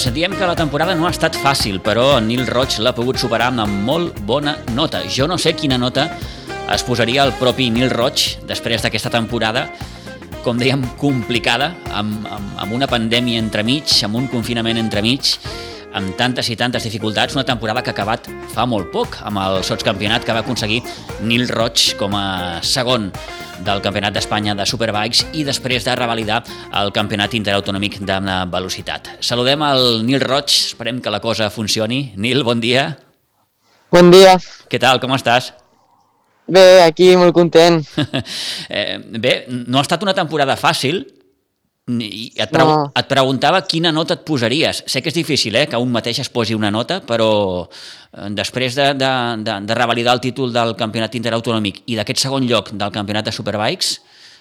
Doncs diem que la temporada no ha estat fàcil, però Nil Roig l'ha pogut superar amb molt bona nota. Jo no sé quina nota es posaria el propi Nil Roig després d'aquesta temporada, com dèiem, complicada, amb, amb, amb una pandèmia entremig, amb un confinament entremig, amb tantes i tantes dificultats, una temporada que ha acabat fa molt poc, amb el sotscampionat que va aconseguir Nil Roig com a segon del Campionat d'Espanya de Superbikes i després de revalidar el Campionat Interautonòmic de Velocitat. Saludem al Nil Roig, esperem que la cosa funcioni. Nil, bon dia. Bon dia. Què tal, com estàs? Bé, aquí molt content. eh, bé, no ha estat una temporada fàcil, i et, pre no. et preguntava quina nota et posaries. Sé que és difícil eh, que un mateix es posi una nota, però eh, després de, de, de, de revalidar el títol del campionat interautonòmic i d'aquest segon lloc del campionat de Superbikes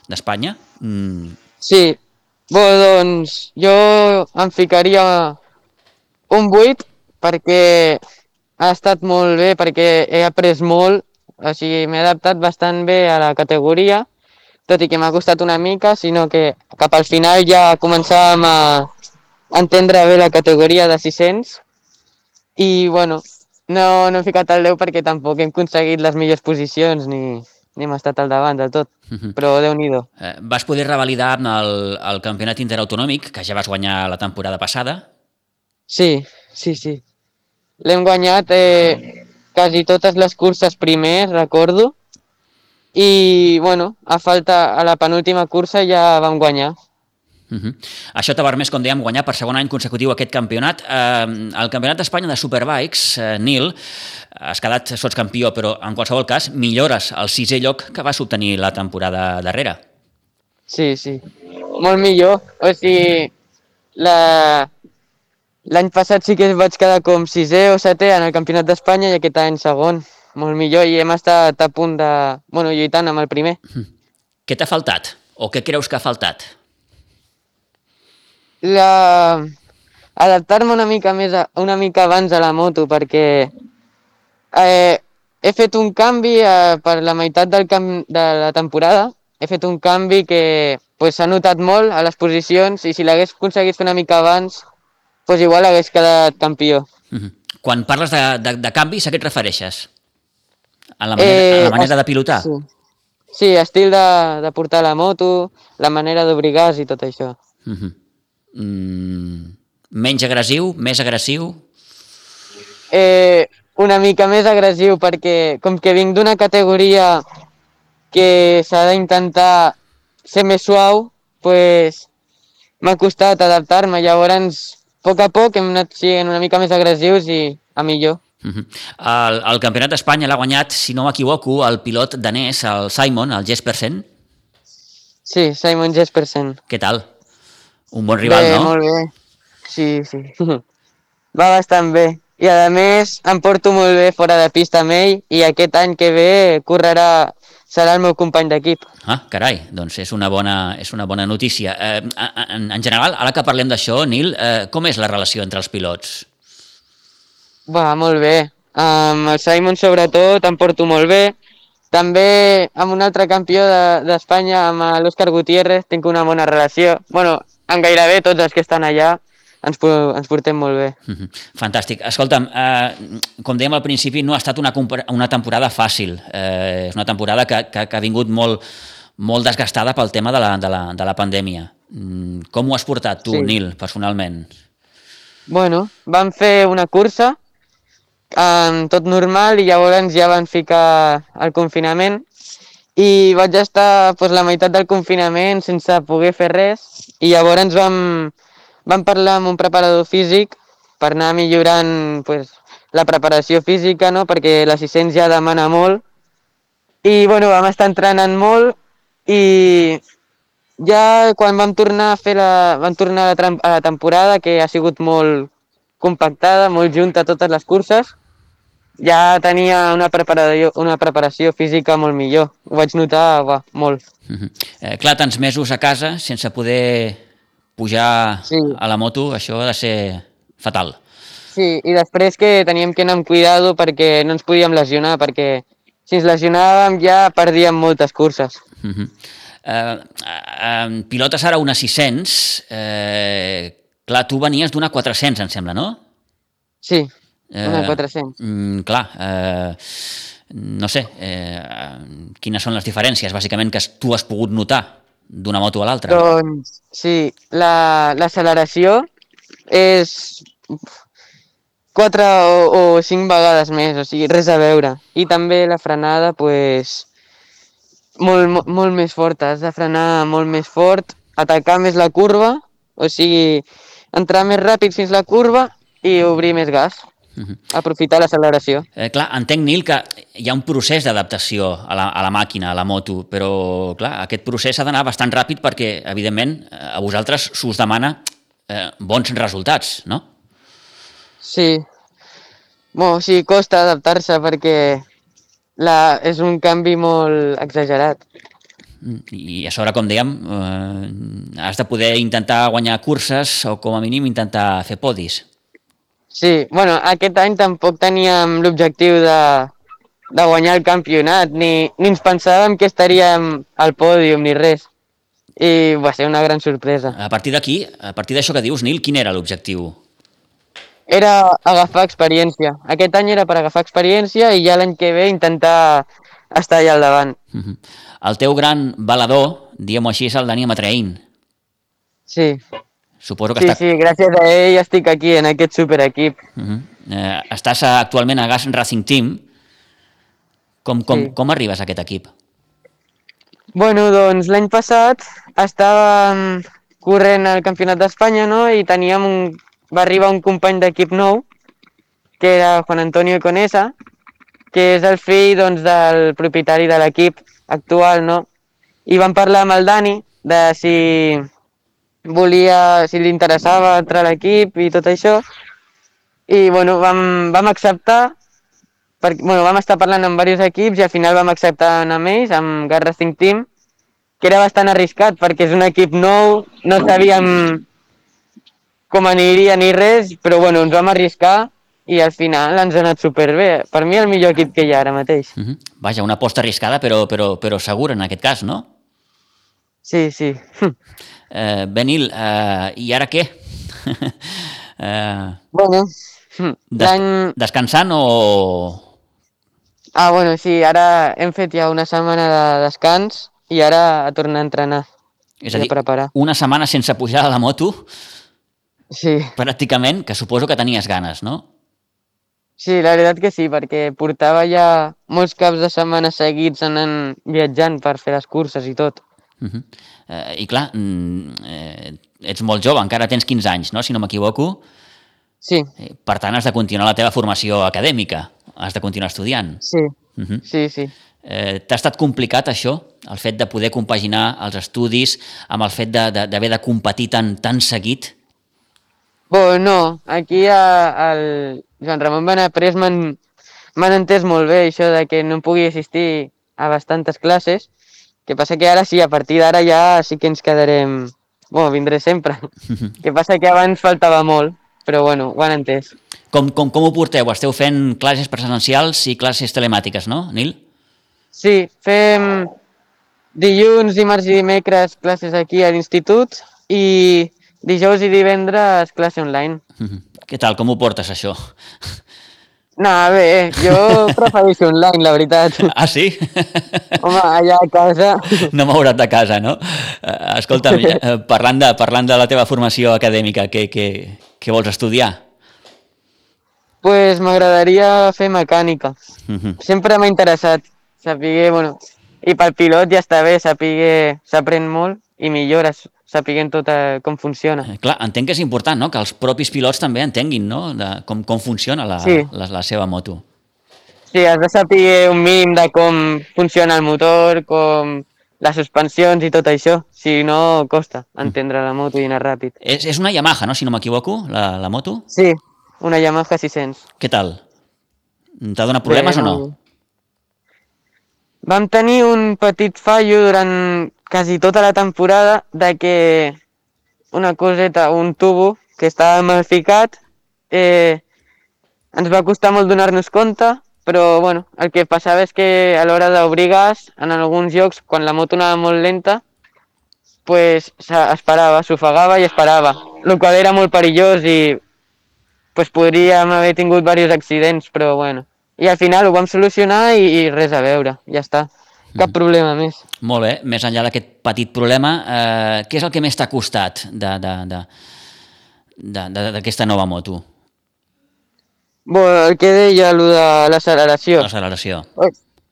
d'Espanya... Mm... Sí, Bé, doncs jo em ficaria un 8 perquè ha estat molt bé, perquè he après molt, o sigui, m'he adaptat bastant bé a la categoria tot i que m'ha costat una mica, sinó que cap al final ja començàvem a entendre bé la categoria de 600 i bueno, no, no he ficat el 10 perquè tampoc hem aconseguit les millors posicions ni, ni hem estat al davant del tot, uh mhm. -huh. però déu nhi eh, Vas poder revalidar el, el campionat interautonòmic, que ja vas guanyar la temporada passada? Sí, sí, sí. L'hem guanyat eh, quasi totes les curses primer, recordo, i bueno, a falta a la penúltima cursa ja vam guanyar. Uh -huh. Això t'ha permès, com dèiem, guanyar per segon any consecutiu aquest campionat. Eh, el Campionat d'Espanya de Superbikes, eh, Nil, has quedat sots campió, però en qualsevol cas millores el sisè lloc que vas obtenir la temporada darrera. Sí, sí, molt millor. O sigui, la... l'any passat sí que vaig quedar com sisè o setè en el Campionat d'Espanya i aquest any segon molt millor i hem estat a punt de... Bueno, lluitant amb el primer. Hm. Què t'ha faltat? O què creus que ha faltat? La... Adaptar-me una mica més a, una mica abans a la moto perquè eh, he fet un canvi eh, per la meitat del camp de la temporada. He fet un canvi que s'ha pues, notat molt a les posicions i si l'hagués aconseguit fer una mica abans, pues, igual hagués quedat campió. Uh hm. -huh. Quan parles de, de, de canvis, a què et refereixes? A la manera, eh, a la manera de pilotar? Sí, sí estil de, de portar la moto, la manera d'obrir gas i tot això. Uh -huh. mm, menys agressiu? Més agressiu? Eh, una mica més agressiu perquè com que vinc d'una categoria que s'ha d'intentar ser més suau, pues, m'ha costat adaptar-me. Llavors, a poc a poc hem anat sent una mica més agressius i a millor. Uh -huh. el, el Campionat d'Espanya l'ha guanyat, si no m'equivoco, el pilot danès, el Simon, el Jespersen. Sí, Simon Jespersen. Què tal? Un bon rival, bé, no? molt bé. Sí, sí. Va bastant bé. I a més em porto molt bé fora de pista amb ell i aquest any que ve correrà serà el meu company d'equip. Ah, carai, doncs és una bona, és una bona notícia. Eh, en, en general, ara que parlem d'això, Nil, eh, com és la relació entre els pilots? Va, molt bé. Amb el Simon, sobretot, em porto molt bé. També amb un altre campió d'Espanya, de, amb l'Òscar Gutiérrez, tinc una bona relació. bueno, amb gairebé tots els que estan allà ens, ens portem molt bé. Mhm. Fantàstic. Escolta'm, eh, com dèiem al principi, no ha estat una, una temporada fàcil. Eh, és una temporada que, que, que ha vingut molt, molt desgastada pel tema de la, de la, de la pandèmia. Mm, com ho has portat tu, sí. Nil, personalment? Bueno, vam fer una cursa um, tot normal i llavors ja van ficar el confinament i vaig estar pues, la meitat del confinament sense poder fer res i llavors vam, vam parlar amb un preparador físic per anar millorant pues, la preparació física, no? perquè la 600 ja demana molt i bueno, vam estar entrenant molt i ja quan vam tornar a fer la, vam tornar a la, a la temporada que ha sigut molt compactada, molt junta totes les curses, ja tenia una preparació, una preparació física molt millor. Ho vaig notar va, molt. Uh -huh. eh, clar, tants mesos a casa sense poder pujar sí. a la moto, això ha de ser fatal. Sí, i després que teníem que anar amb cuidado perquè no ens podíem lesionar, perquè si ens lesionàvem ja perdíem moltes curses. Uh -huh. eh, eh, pilotes ara una 600, eh, Clar, tu venies d'una 400, em sembla, no? Sí, una 400. Mm, clar, eh, no sé, eh, quines són les diferències, bàsicament, que tu has pogut notar d'una moto a l'altra? Doncs, sí, la- l'acceleració és 4 o, o 5 vegades més, o sigui, res a veure. I també la frenada, pues, molt, molt, molt més forta. Has de frenar molt més fort, atacar més la curva, o sigui, entrar més ràpid fins la curva i obrir més gas. Mhm. Aprofitar l'acceleració. Eh, clar, entenc, Nil, que hi ha un procés d'adaptació a, la, a la màquina, a la moto, però clar, aquest procés ha d'anar bastant ràpid perquè, evidentment, eh, a vosaltres s'us demana eh, bons resultats, no? Sí. Bueno, sí, costa adaptar-se perquè la, és un canvi molt exagerat. I a sobre, com dèiem, eh, has de poder intentar guanyar curses o com a mínim intentar fer podis. Sí, bueno, aquest any tampoc teníem l'objectiu de, de guanyar el campionat, ni, ni ens pensàvem que estaríem al pòdium ni res. I va ser una gran sorpresa. A partir d'aquí, a partir d'això que dius, Nil, quin era l'objectiu? Era agafar experiència. Aquest any era per agafar experiència i ja l'any que ve intentar estar allà al davant. Mhm. El teu gran balador, diguem-ho així, és el Dani Matrein. Sí, Suposo que sí, està... sí, gràcies a ell estic aquí en aquest superequip. Uh -huh. eh, estàs actualment a Gas Racing Team. Com, com, Sí. com arribes a aquest equip? Bueno, doncs l'any passat estàvem corrent al Campionat d'Espanya, no?, i teníem un... va arribar un company d'equip nou, que era Juan Antonio Conesa, que és el fill, doncs, del propietari de l'equip actual, no? I vam parlar amb el Dani de si volia, si li interessava entrar a l'equip i tot això, i, bueno, vam, vam acceptar, perquè, bueno, vam estar parlant amb diversos equips i al final vam acceptar anar amb ells, amb Gas Racing Team, que era bastant arriscat perquè és un equip nou, no sabíem com aniria ni res, però bueno, ens vam arriscar i al final ens ha anat superbé. Per mi el millor equip que hi ha ara mateix. Uh -huh. Vaja, una aposta arriscada, però, però, però segura en aquest cas, no? Sí, sí. Eh, Benil, eh, i ara què? eh, bueno, des l'any... descansant o... Ah, bueno, sí, ara hem fet ja una setmana de descans i ara a tornar a entrenar. És a dir, preparar. una setmana sense pujar a la moto, Sí, pràcticament, que suposo que tenies ganes, no? Sí, la veritat que sí, perquè portava ja molts caps de setmana seguits anant viatjant per fer les curses i tot. Uh -huh. eh, I clar, mm, eh, ets molt jove, encara tens 15 anys, no? si no m'equivoco. Sí, Eh, Per tant, has de continuar la teva formació acadèmica, has de continuar estudiant. sí, Uh -huh. sí, sí. eh, T'ha estat complicat això, el fet de poder compaginar els estudis amb el fet de- de- d'haver de, de competir tan, tan seguit? Bueno, no, aquí a, el Joan Ramon Benaprés m'han m'han entès molt bé això de que no pugui assistir a bastantes classes, que passa que ara sí, a partir d'ara ja sí que ens quedarem... Bueno, vindré sempre. que passa que abans faltava molt, però bueno, ho han entès. Com, com, com ho porteu? Esteu fent classes presencials i classes telemàtiques, no, Nil? Sí, fem dilluns, dimarts i dimecres classes aquí a l'institut i dijous i divendres classe online. Què tal, com ho portes, això? No, bé, jo prefereixo online, la veritat. Ah, sí? Home, allà a casa... No moure't de casa, no? Eh, Escolta'm, eh, parlant de, parlant de la teva formació acadèmica, què, què, què vols estudiar? pues m'agradaria fer mecànica. Mhm. Sempre m'ha interessat saber, bueno, i pel pilot ja està bé, s'aprèn molt i millores, sapiguent tot eh, com funciona. Eh, Clar, entenc que és important, no?, que els propis pilots també entenguin, no?, de com, com funciona la, Sí. la, la seva moto. Sí, has de saber un mínim de com funciona el motor, com les suspensions i tot això. Si no, costa entendre la moto i anar ràpid. És, és una Yamaha, no?, si no m'equivoco, la, la moto. Sí, una Yamaha 600. Què tal? T'ha donat problemes Bé, o no? Vam tenir un petit fallo durant quasi tota la temporada de que una coseta, un tubo que estava mal ficat, eh, ens va costar molt donar-nos compte, però bueno, el que passava és que a l'hora d'obrir gas, en alguns llocs, quan la moto anava molt lenta, pues, se- esperava, s'ofegava i esperava, el qual era molt perillós i pues, podríem haver tingut diversos accidents, però bueno. I al final ho vam solucionar i, i res a veure, ja està. Cap problema més. Molt bé, més enllà d'aquest petit problema, eh, què és el que més t'ha costat d'aquesta nova moto? Bueno, el que deia, el de l'acceleració. L'acceleració.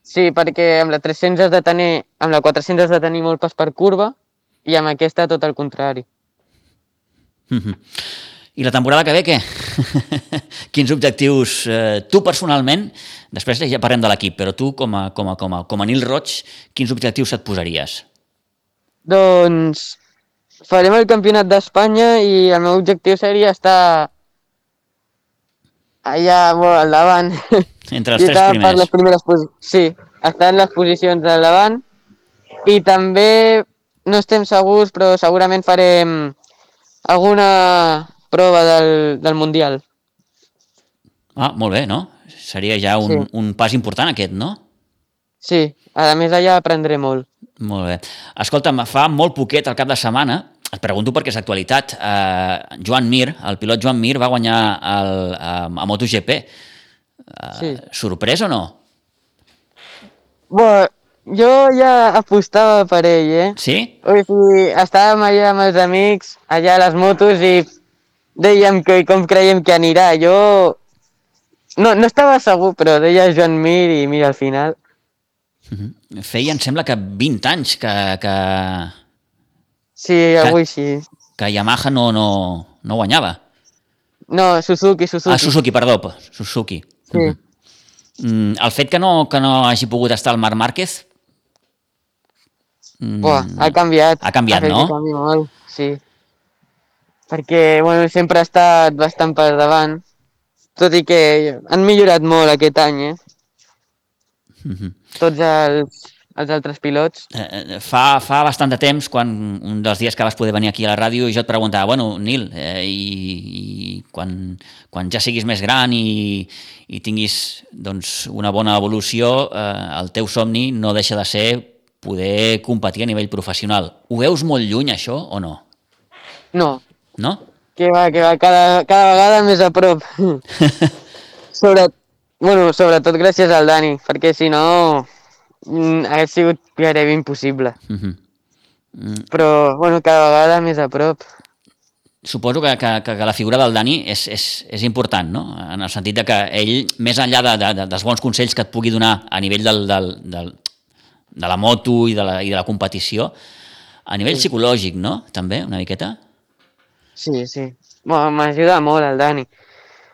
Sí, perquè amb la 300 has de tenir, amb la 400 has de tenir molt pas per curva i amb aquesta tot el contrari. Mhm. I la temporada que ve, què? Quins objectius, eh, tu personalment, després ja parlem de l'equip, però tu com a, com, a, com, a, com a Nil Roig, quins objectius et posaries? Doncs farem el campionat d'Espanya i el meu objectiu seria estar allà molt al davant. Entre els tres estar per primers. les primeres Sí, estar en les posicions del davant i també no estem segurs, però segurament farem alguna prova del, del Mundial. Ah, molt bé, no? Seria ja un, Sí. un pas important aquest, no? Sí, a més allà aprendré molt. Molt bé. Escolta'm, fa molt poquet, al cap de setmana, et pregunto perquè és actualitat, eh, Joan Mir, el pilot Joan Mir, va guanyar el, a, a MotoGP. Eh, Sí. Sorprès o no? Bueno, jo ja apostava per ell, eh? Sí? O sigui, estàvem allà amb els amics, allà a les motos i dèiem que com creiem que anirà. Jo no, no estava segur, però deia Joan Mir i mira, al final... Feia, em sembla que 20 anys que, que, Sí, avui sí. que Yamaha no, no, no guanyava. No, Suzuki, Suzuki. Ah, Suzuki, perdó, Suzuki. Sí. Mm, el fet que no, que no hagi pogut estar el Marc Márquez... Mm, Buah, ha canviat. Ha canviat, fet no? que canvi molt, sí. Perquè, bueno, sempre ha estat bastant per davant, tot i que han millorat molt aquest any, eh? Mhm. Tots els, els altres pilots. Eh, eh, fa, fa bastant de temps, quan un dels dies que vas poder venir aquí a la ràdio, jo et preguntava, bueno, Nil, eh, i, i quan, quan ja siguis més gran i, i tinguis doncs, una bona evolució, eh, el teu somni no deixa de ser poder competir a nivell professional. Ho veus molt lluny, això, o no? No, No? Que va, que va, cada, cada vegada més a prop. Sobre, bueno, sobretot gràcies al Dani, perquè si no mm, hagués sigut gairebé impossible. Mhm. Mm, Però, bueno, cada vegada més a prop. Suposo que, que, que la figura del Dani és, és, és important, no? En el sentit de que ell, més enllà de, de, de, dels bons consells que et pugui donar a nivell del, del, del, de la moto i de la, i de la competició, a nivell psicològic, no? També, una miqueta? Sí, sí. Bueno, M'ajuda molt el Dani.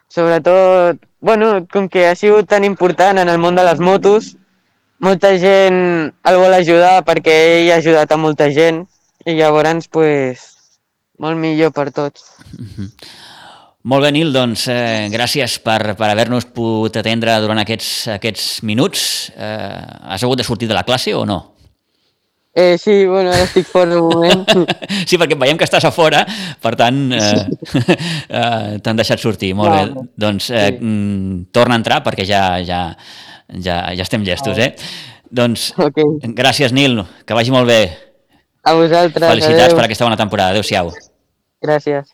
Sobretot, bueno, com que ha sigut tan important en el món de les motos, molta gent el vol ajudar perquè ell ha ajudat a molta gent i llavors, pues, molt millor per tots. Molt bé, Nil, doncs eh, gràcies per, per haver-nos pogut atendre durant aquests, aquests minuts. Eh, has hagut de sortir de la classe o no? Eh, sí, bueno, ara estic fora un moment. Sí, perquè veiem que estàs a fora, per tant, eh, eh, t'han deixat sortir. Molt Vale. bé, doncs eh, Sí. mm, torna a entrar perquè ja, ja, ja, ja estem llestos, eh? Doncs ok. gràcies, Nil, que vagi molt bé. A vosaltres, Felicitats adeu. per aquesta bona temporada. Adéu-siau. Gràcies.